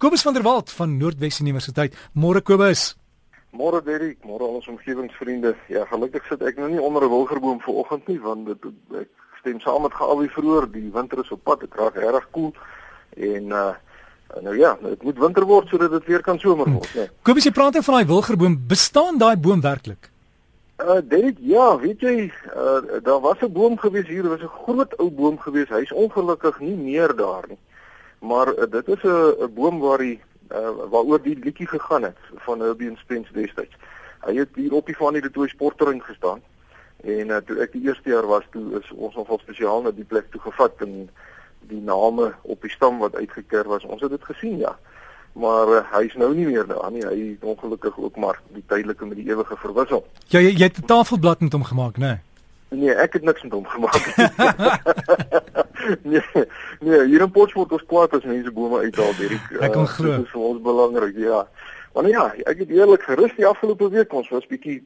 Kobus van der Walt van Noordwes Universiteit. Môre Kobus. Môre Derrick, môre al ons omgewingsvriende. Ja, gelukkig sit ek nou nie onder 'n wilgerboom vir oggend nie want dit ek stem saam met Gawie vroeër, die winter is op pad, dit raak regtig koel en uh nou ja, dit moet winter word sodat dit weer kan somer word, né? Nee. Kobus, jy praat net van daai wilgerboom, bestaan daai boom werklik? Uh Derrick, ja, weet jy, uh daar was 'n boom gewees hier, was 'n groot ou boom gewees. Hy's ongelukkig nie meer daar nie. Maar uh, dit is 'n boom waar die uh, waaroor die liedjie gegaan het van Herbie Spence destyds. Hy het hier op die van die toe sportterrein gestaan. En uh, toe ek die eerste jaar was, toe is ons nogal spesiaal na die plek toe gevat en die name op die stam wat uitgeker was. Ons het dit gesien, ja. Maar uh, hy is nou nie meer daar nie. Hy het ongelukkig ook maar die tydelike met die ewige verwissel. Ja, jy, jy het 'n tafelblad met hom gemaak, né? Nee? Nee, ek het niks met hom gemaak nee, nee, hier in Potchefstroom is kwaad as mense bome uithaal hierdie. Ek kon glo. Dit is vir ons belangrik, ja. Maar nou ja, ek het eerlik gerus die afgelope week ons was bietjie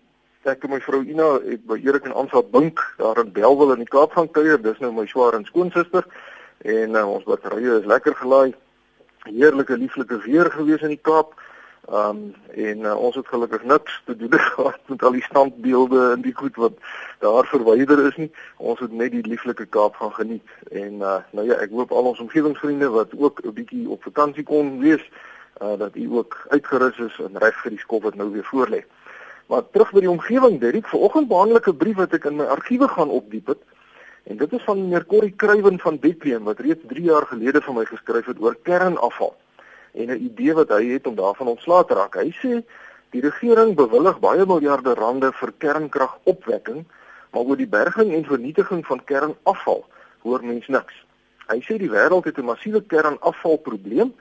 ek en my vrou Ina het by Erik en Ansa Bink daar in Belwel in die Kaap gaan kuier. Dis nou my swaar en skoonsister en uh, ons batterye is lekker gelaai. Heerlike lieflike weer gewees in die Kaap. Ehm um, en uh, ons het gelukkig niks te doen gehad met al die standbeelde en die goed wat daar verwyder is nie. Ons het net die lieflike Kaap gaan geniet. En uh, nou ja, ek hoop al ons omgewingsvriende wat ook 'n bietjie op vakansie kon wees, uh, dat u ook uitgerus is en reg vir die skof wat nou weer voorlê. Maar terug by die omgewing, Derrick, vanoggend behandel ek 'n brief wat ek in my argiewe gaan opdiep het. En dit is van meneer Corrie Kruiven van Bethlehem wat reeds 3 jaar gelede vir my geskryf het oor kernafval en 'n idee wat hy het om daarvan ontslae te raak. Hy sê die regering bewillig baie miljarde rande vir kernkragopwekking, maar oor die berging en vernietiging van kernafval hoor mens niks. Hy sê die wêreld het 'n massiewe kernafvalprobleem.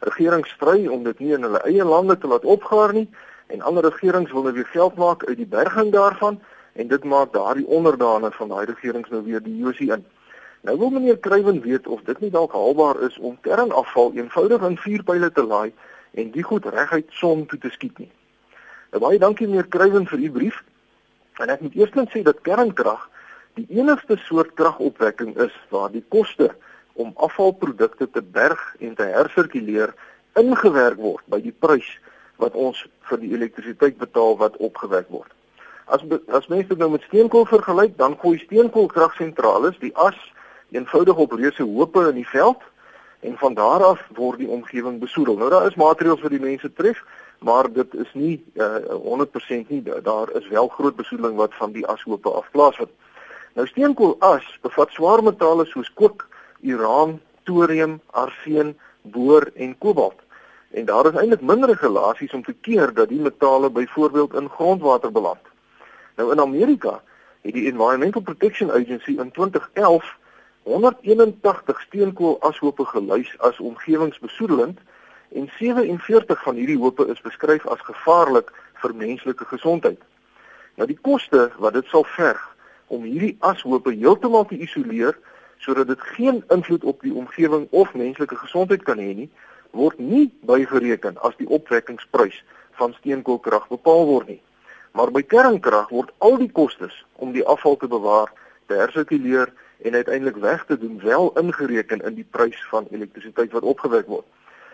Regerings stry om dit nie in hulle eie lande te laat opgaar nie en ander regerings wil nou weer geld maak uit die berging daarvan en dit maak daardie onderdane van daai regerings nou weer die josie in. Nou wil meneer Kruiven weet of dit nie dalk haalbaar is om kernafval eenvoudig in vuurpyle te laai en die goed reguit son toe te skiet nie. Nou baie dankie meneer Kruiven vir u brief. En ek moet eerstens sê dat kernkrag die enigste soort kragopwekking is waar die koste om afvalprodukte te berg en te hersirkuleer ingewerk word by die prys wat ons vir die elektrisiteit betaal wat opgewek word. As as mense dit nou met steenkool vergelyk, dan gooi steenkoolkragsentrale die as eenvoudig op reuse hoope in die veld en van daar af word die omgewing besoedel. Nou daar is maatreëls vir die mense tref, maar dit is nie uh, eh, 100% nie. Daar is wel groot besoedeling wat van die ashoope af plaasvind. Nou steenkoolas bevat swaar metale soos kook, uraan, thorium, arseen, boor en kobalt. En daar is eintlik minder regulasies om te keer dat die metale byvoorbeeld in grondwater beland. Nou in Amerika het die Environmental Protection Agency in 2011 181 steenkool ashope gelys as omgewingsbesoedelend en 47 van hierdie hope is beskryf as gevaarlik vir menslike gesondheid. Nou die koste wat dit sal verg om hierdie ashope heeltemal te isoleer sodat dit geen invloed op die omgewing of menslike gesondheid kan hê nie, word nie bygereken as die opwekkingsprys van steenkoolkrag bepaal word nie. Maar by kernkrag word al die kostes om die afval te bewaar, te hersirkuleer en uiteindelik weg te doen wel ingereken in die prys van elektrisiteit wat opgewek word.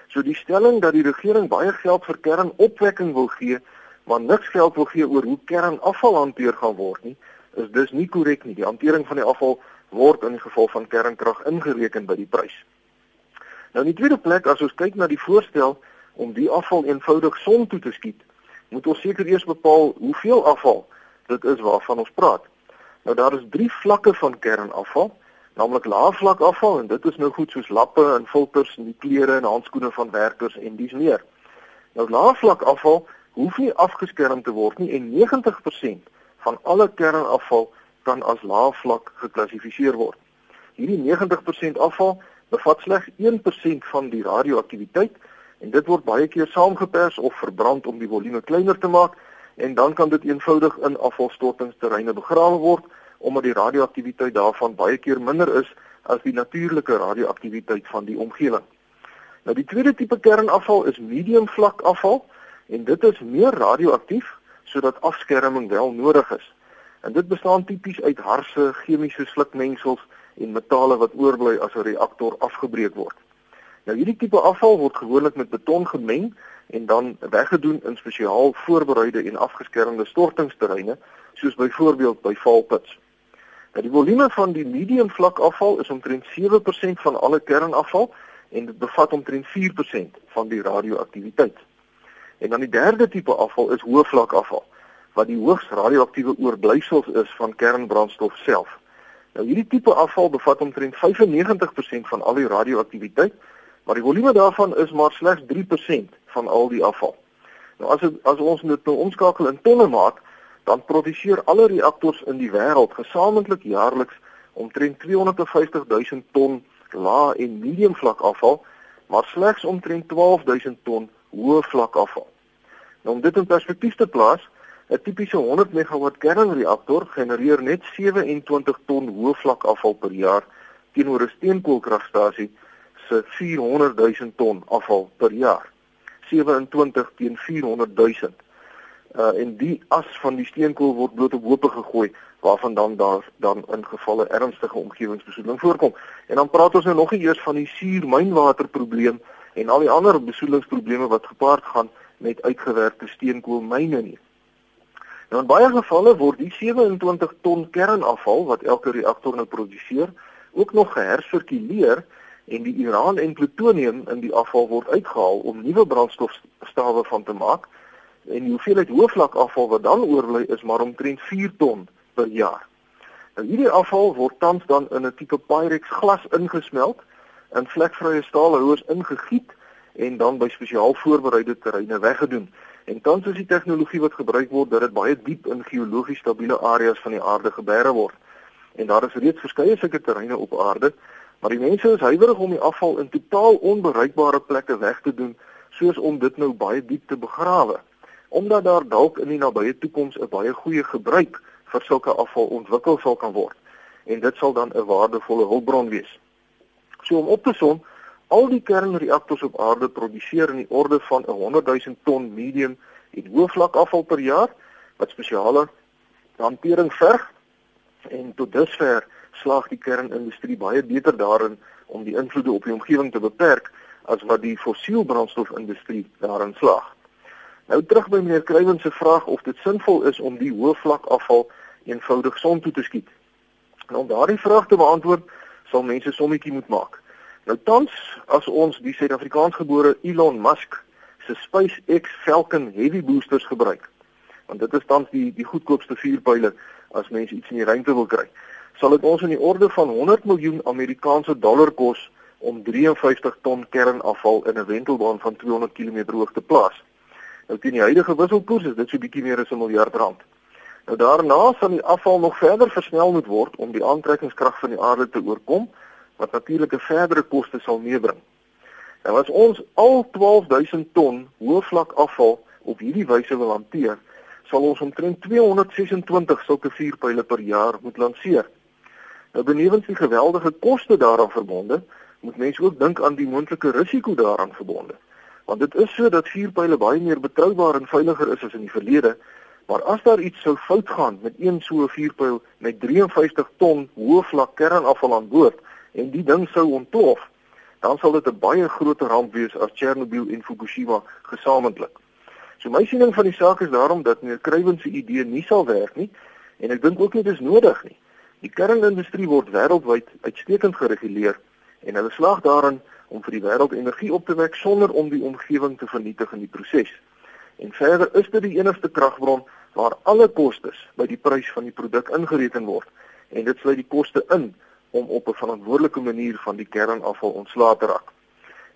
So die stelling dat die regering baie geld vir kernopwekking wil gee, maar niks geld wil gee oor hoe kernafval hanteer gaan word nie, is dus nie korrek nie. Die hantering van die afval word in geval van kernkrag ingereken by die prys. Nou in die tweede plek as ons kyk na die voorstel om die afval eenvoudig son toe te skiet, moet ons seker eers bepaal hoeveel afval dit is waarvan ons praat. Nou daar is drie vlakke van kernafval, naamlik laagvlak afval en dit is nou goed soos lappe en filters en die klere en handskoene van werkers en dis meer. Nou laagvlak afval hoef nie afgeskerm te word nie en 90% van alle kernafval kan as laagvlak geklassifiseer word. Hierdie 90% afval bevat slegs 1% van die radioaktiwiteit en dit word baie keer saamgepers of verbrand om die volume kleiner te maak en dan kan dit eenvoudig in afvalstortingsterreine begrawe word omdat die radioaktiwiteit daarvan baie keer minder is as die natuurlike radioaktiwiteit van die omgewing. Nou die tweede tipe kernafval is medium vlak afval en dit is meer radioaktief sodat afskerming wel nodig is. En dit bestaan tipies uit harse, chemiese slukmengsels en metale wat oorbly as 'n reaktor afgebreek word. Nou hierdie tipe afval word gewoonlik met beton gemeng en dan weggedoen in spesiaal voorbereide en afgeskermde stortingsterreine soos byvoorbeeld by valpits. Nou die volume van die medium vlak afval is omtrent 7% van alle kernafval en dit bevat omtrent 4% van die radioaktiwiteit. En dan die derde tipe afval is hoë vlak afval wat die hoogs radioaktiewe oorblyfsels is van kernbrandstof self. Nou hierdie tipe afval bevat omtrent 95% van al die radioaktiwiteit maar die volume daarvan is maar slegs 3% van al die afval. Nou as het, as ons dit nou omskakel in tonne maak, dan produseer alle reaktors in die wêreld gesamentlik jaarliks omtrent 250 000 ton lae en medium vlak afval, maar slegs omtrent 12 000 ton hoë vlak afval. Nou om dit in perspektief te plaas, 'n tipiese 100 megawatt kernreaktor genereer net 27 ton hoë vlak afval per jaar teenoor 'n steenkoolkragstasie se 400 000 ton afval per jaar. 27 teen 400 000. Uh en die as van die steenkool word bloot op hope gegooi waarvan dan daar dan in gevalle ernstige omgewingsbesoedeling voorkom. En dan praat ons nou nog eers van die suurmynwaterprobleem en al die ander besoedelingsprobleme wat gepaard gaan met uitgewerkte steenkoolmyne nie. Nou in baie gevalle word die 27 ton kernafval wat elke reaktor nou produseer ook nog gehersirkuleer en die uran en plutonium in die afval word uitgehaal om nuwe brandstofstawe van te maak en die hoeveelheid hoëvlak afval wat dan oorbly is maar omtrent 4 ton per jaar. Nou hierdie afval word tans dan in 'n tipe Pyrex glas ingesmelt, in vlekvrye staalhouers ingegiet en dan by spesiaal voorbereide terreine weggedoen. En tans is die tegnologie wat gebruik word dat dit baie diep in geologies stabiele areas van die aarde geberg word. En daar is reeds verskeie sulke terreine op aarde Maar die mense is huiwerig om die afval in totaal onbereikbare plekke weg te doen, soos om dit nou baie diep te begrawe, omdat daar dalk in die nabye toekoms 'n baie goeie gebruik vir sulke afval ontwikkel sal kan word en dit sal dan 'n waardevolle hulpbron wees. So om op te som, al die kernreaktors op aarde produseer in die orde van 'n 100 000 ton medium en hoë vlak afval per jaar wat spesiale hantering verg en tot dusver slaag die kernindustrie baie beter daarin om die invloede op die omgewing te beperk as wat die fossielbrandstofindustrie daarin slaag. Nou terug by meneer Kruiven se vraag of dit sinvol is om die hoë vlak afval eenvoudig son toe te skiet. Nou om daardie vraag te beantwoord, sal mense sommetjie moet maak. Nou tans as ons die Suid-Afrikaansgebore Elon Musk se SpaceX Falcon Heavy boosters gebruik, want dit is tans die die goedkoopste vuurpyle as mense iets in die ruimte wil kry sal dit ons in die orde van 100 miljoen Amerikaanse dollar kos om 53 ton kernafval in 'n wentelbaan van 200 km hoog te plaas. Nou teen die huidige wisselkoers is dit so bietjie meer as 'n miljard rand. Nou daarna sal die afval nog verder versnel moet word om die aantrekkingskrag van die aarde te oorkom wat natuurlik 'n verdere koste sal meebring. Nou as ons al 12000 ton hoëvlak afval op hierdie wyse wil hanteer, sal ons omtrent 226 sulke vuurpyle per jaar moet lanseer. Nou benewens die geweldige koste daaraan verbonde, moet mense ook dink aan die moontlike risiko daaraan verbonde. Want dit is so dat vuurpyle baie meer betroubaar en veiliger is as in die verlede, maar as daar iets sou fout gaan met een so 'n vuurpyl met 53 ton hoë vlak kernafval aan boord en die ding sou ontplof, dan sal dit 'n baie groter ramp wees as Chernobyl en Fukushima gesamentlik. So my siening van die saak is daarom dat meneer Kruiven se idee nie sal werk nie en ek dink ook nie dit is nodig nie. Die kernindustrie word wêreldwyd uitstekend gereguleer en hulle slaag daarin om vir die wêreld energie op te wek sonder om die omgewing te vernietig in die proses. En verder is dit die enigste kragbron waar alle kostes by die prys van die produk ingereken word en dit sluit die koste in om op 'n verantwoordelike manier van die kernafval ontslae te raak.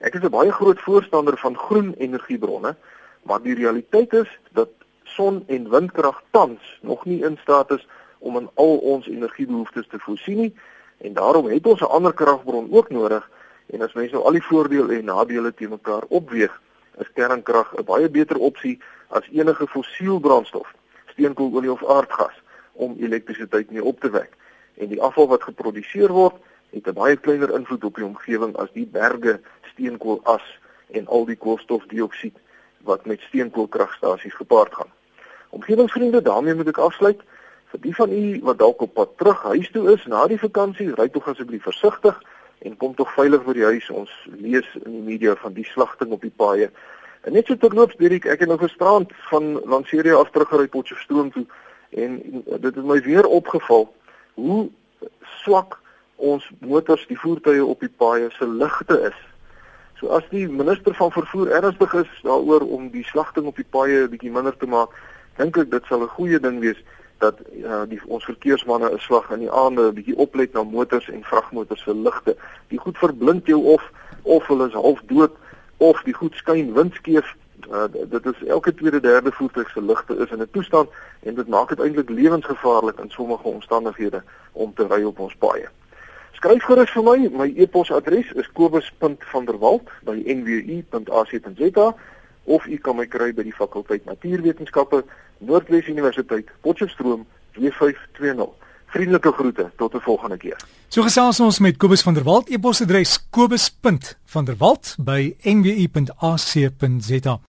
Ek is 'n baie groot voorstander van groen energiebronne, maar die realiteit is dat son- en windkrag tans nog nie in staat is om aan al ons energiebehoeftes te voorsien nie en daarom het ons 'n ander kragbron ook nodig en as mense nou al die voordele en nadele te mekaar opweeg, is kernkrag 'n baie beter opsie as enige fossiel brandstof, steenkool, olie of aardgas om elektrisiteit mee op te wek. En die afval wat geproduseer word, het 'n baie kleiner invloed op die omgewing as die berge steenkoolas en al die koolstofdioksied wat met steenkoolkragstasies gepaard gaan. Omgewingsvriende, daarmee moet ek afsluit. Vir die van u wat dalk op pad terug huis toe is na die vakansie, ry tog asseblief versigtig en kom tog veilig by die huis. Ons lees in die media van die slagting op die paaie. En net so terloops, Dirk, ek het nou gisterand van Lanseria af teruggery Potchefstroom toe en dit het my weer opgeval hoe swak ons motors, die voertuie op die paaie se ligte is. So as die minister van vervoer ernstig is daaroor om die slagting op die paaie 'n bietjie minder te maak, dink ek dit sal 'n goeie ding wees dat uh, die ons verkeersmanne 'n slag in die aande 'n bietjie oplet na motors en vragmotors se ligte. Die goed verblind jou of of hulle is half dood of die goed skyn windskeef. Uh, dit is elke tweede derde voertuig se ligte is in 'n toestand en dit maak dit eintlik lewensgevaarlik in sommige omstandighede om te ry op ons paaie. Skryf gerus vir my, my e-posadres is kobus.vanderwalt@nwu.ac.za of u kan my kry by die fakulteit Natuurwetenskappe Noordwes Universiteit Potchefstroom 2520. Vriendelike groete tot 'n volgende keer. So gesels ons met Kobus van der Walt e-posadres kobus.vanderwalt by nwu.ac.za.